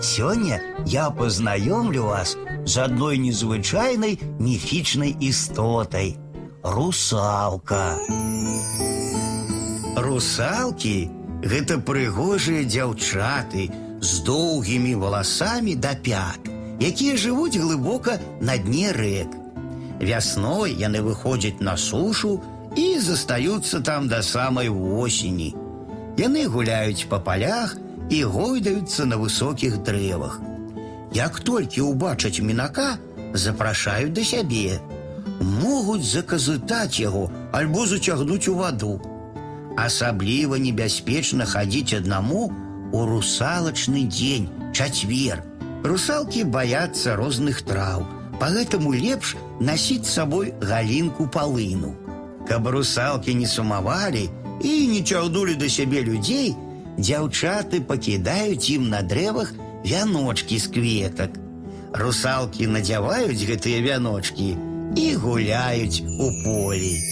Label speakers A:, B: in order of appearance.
A: Сёння я познаёмлю вас з адной незвычайнай міфічнай істотай русалка. Русалкі гэта прыгожыя дзяўчаты з доўгімі валасамі да пят, якія жывуць глыбока на дне рэк. Вясной яны выходзяць на сушу і застаюцца там да самай восені. Яны гуляюць па палях і гойдаюцца на высокіх дрэвах. Як толькі ўбачаць мінака, запрашаюць да сябе. Могуць заказытаць яго альбо зацягнуць у ваду. Асабліва небяспечна хадзіць аднаму у русалачны дзень, чацвер. Русалкі баяцца розных траў, пагэтаму лепш насіць з сабой галінку палыну. Каб русалкі не сумавалі і не цягнулі да сябе людзей, дзяўчаты пакідаюць ім на дрэвах вяночкі з кветак. Русалкі надзяваюць гэтыя вяночкі і гуляюць у полі.